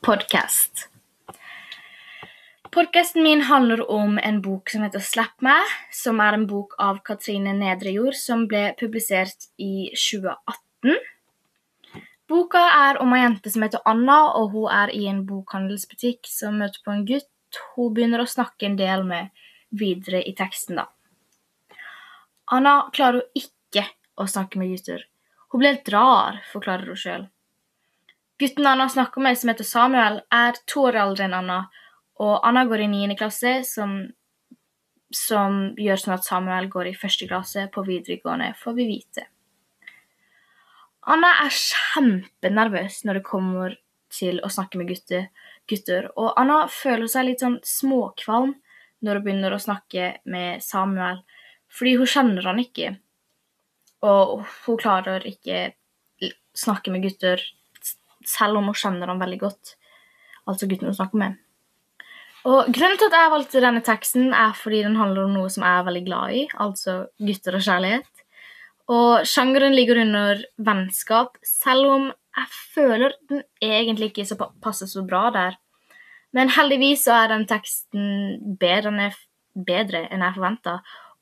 podkast. Podkasten min handler om en bok som heter Slipp meg, som er en bok av Katrine Nedrejord, som ble publisert i 2018. Boka er om ei jente som heter Anna, og hun er i en bokhandelsbutikk som møter på en gutt hun begynner å snakke en del med videre i teksten. da. Anna klarer ikke å snakke med gutter. Hun blir helt rar, forklarer hun sjøl. Gutten Anna snakker med, som heter Samuel, er to år eldre enn Anna, og Anna går i 9. klasse, som, som gjør sånn at Samuel går i første klasse på videregående, får vi vite. Anna er kjempenervøs når det kommer til å snakke med gutter, gutter, og Anna føler seg litt sånn småkvalm når hun begynner å snakke med Samuel, fordi hun kjenner han ikke. Og hun klarer ikke snakke med gutter selv om hun kjenner ham veldig godt. Altså gutten hun snakker med. Og Grunnen til at jeg valgte denne teksten, er fordi den handler om noe som jeg er veldig glad i, altså gutter og kjærlighet. Og sjangeren ligger under vennskap, selv om jeg føler den egentlig ikke så passer så bra der. Men heldigvis så er den teksten bedre enn jeg, bedre enn jeg forventa,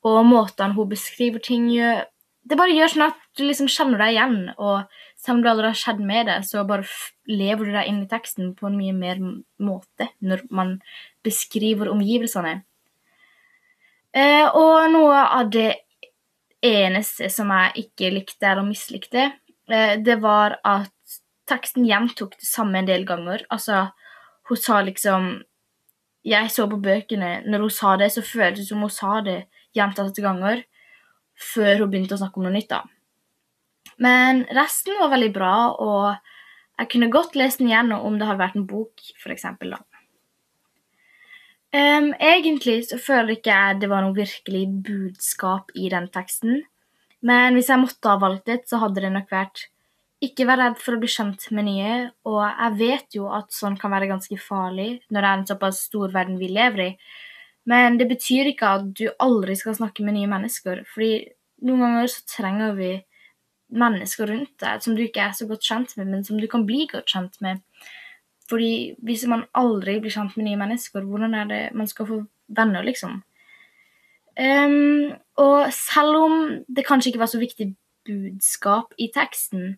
og måten hun beskriver ting gjør Det bare gjør sånn at du liksom kjenner deg igjen, og selv om det allerede har skjedd med deg, så bare lever du deg inn i teksten på en mye mer måte når man beskriver omgivelsene. Eh, og noe av det eneste som jeg ikke likte eller mislikte, eh, det var at teksten gjentok det samme en del ganger. Altså, hun sa liksom Jeg så på bøkene. Når hun sa det, så føltes det som hun sa det gjentatte ganger før hun begynte å snakke om noe nytt. da. Men resten var veldig bra, og jeg kunne godt lest den igjen om det hadde vært en bok, f.eks. Um, egentlig så føler ikke jeg det var noe virkelig budskap i den teksten. Men hvis jeg måtte ha valgt et, så hadde det nok vært ikke vær redd for å bli kjent med nye. Og jeg vet jo at sånn kan være ganske farlig når det er en såpass stor verden vi lever i. Men det betyr ikke at du aldri skal snakke med nye mennesker. fordi noen ganger så trenger vi mennesker rundt deg som du ikke er så godt kjent med, men som du kan bli godt kjent med. Fordi hvis man aldri blir kjent med nye mennesker, hvordan er det man skal få venner, liksom? Um, og selv om det kanskje ikke var så viktig budskap i teksten,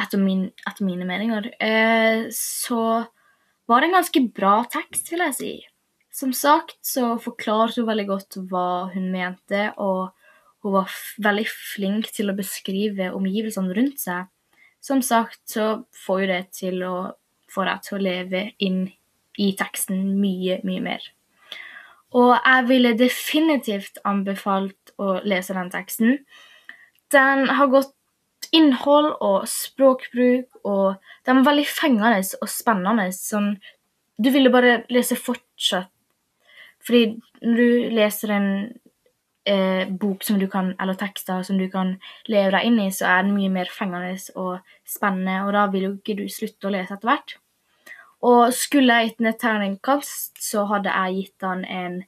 etter, min, etter mine meninger, uh, så var det en ganske bra tekst, vil jeg si. Som sagt så forklarte hun veldig godt hva hun mente, og hun var veldig flink til å beskrive omgivelsene rundt seg. Som sagt så får jo det til å få deg til å leve inn i teksten mye, mye mer. Og jeg ville definitivt anbefalt å lese den teksten. Den har godt innhold og språkbruk, og den er veldig fengende og spennende. Sånn, du ville bare lese fortsatt. Fordi når du leser en eh, bok som du kan, eller tekster som du kan leve deg inn i, så er den mye mer fengende og spennende, og da vil jo ikke du slutte å lese etter hvert. Og skulle jeg gitt den et terningkast, så hadde jeg gitt den en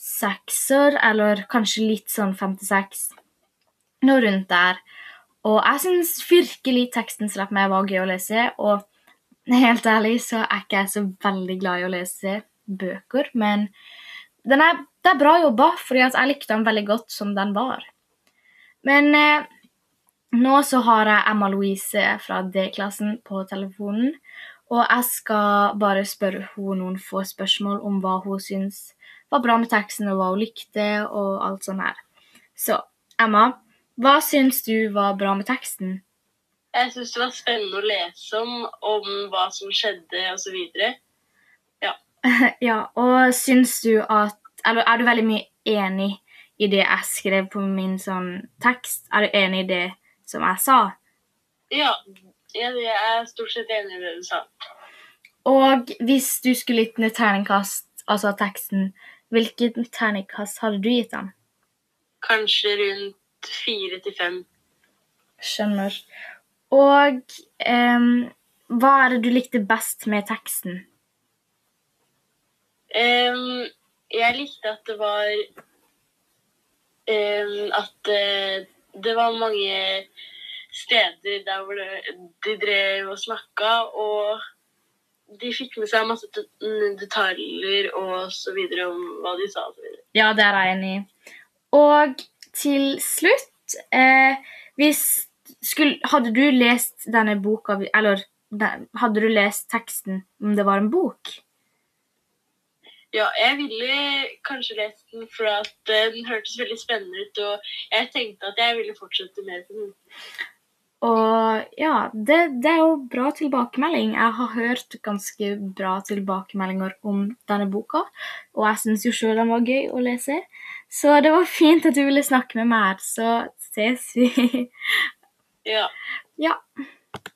sekser, eller kanskje litt sånn fem-seks. Noe rundt der. Og jeg syns virkelig teksten slapp meg var gøy å lese, og helt ærlig så er ikke jeg så veldig glad i å lese bøker, men den er, det er bra jobba, fordi jeg likte den veldig godt som den var. Men eh, nå så har jeg Emma Louise fra D-klassen på telefonen. Og jeg skal bare spørre henne noen få spørsmål om hva hun syns var bra med teksten, og hva hun likte, og alt sånt her. Så Emma, hva syns du var bra med teksten? Jeg syns det var spennende å lese om, om hva som skjedde, osv. ja, og syns du at Eller er du veldig mye enig i det jeg skrev på min sånn tekst? Er du enig i det som jeg sa? Ja, jeg er stort sett enig i det du sa. Og hvis du skulle gitt et terningkast, altså teksten, hvilket terningkast hadde du gitt den? Kanskje rundt fire til fem. Skjønner. Og um, hva er det du likte best med teksten? Um, jeg likte at det var um, At uh, det var mange steder der hvor de drev og snakka, og de fikk med seg masse detaljer og så videre om hva de sa. Ja, det er jeg enig i. Og til slutt eh, hvis skulle, Hadde du lest denne boka Eller hadde du lest teksten om det var en bok? Ja, jeg ville kanskje lest den, for at eh, den hørtes veldig spennende ut, og jeg tenkte at jeg ville fortsette mer på den. Og ja, det, det er jo bra tilbakemelding. Jeg har hørt ganske bra tilbakemeldinger om denne boka, og jeg syns jo sjøl den var gøy å lese. Så det var fint at du ville snakke med meg så ses vi. Ja. ja.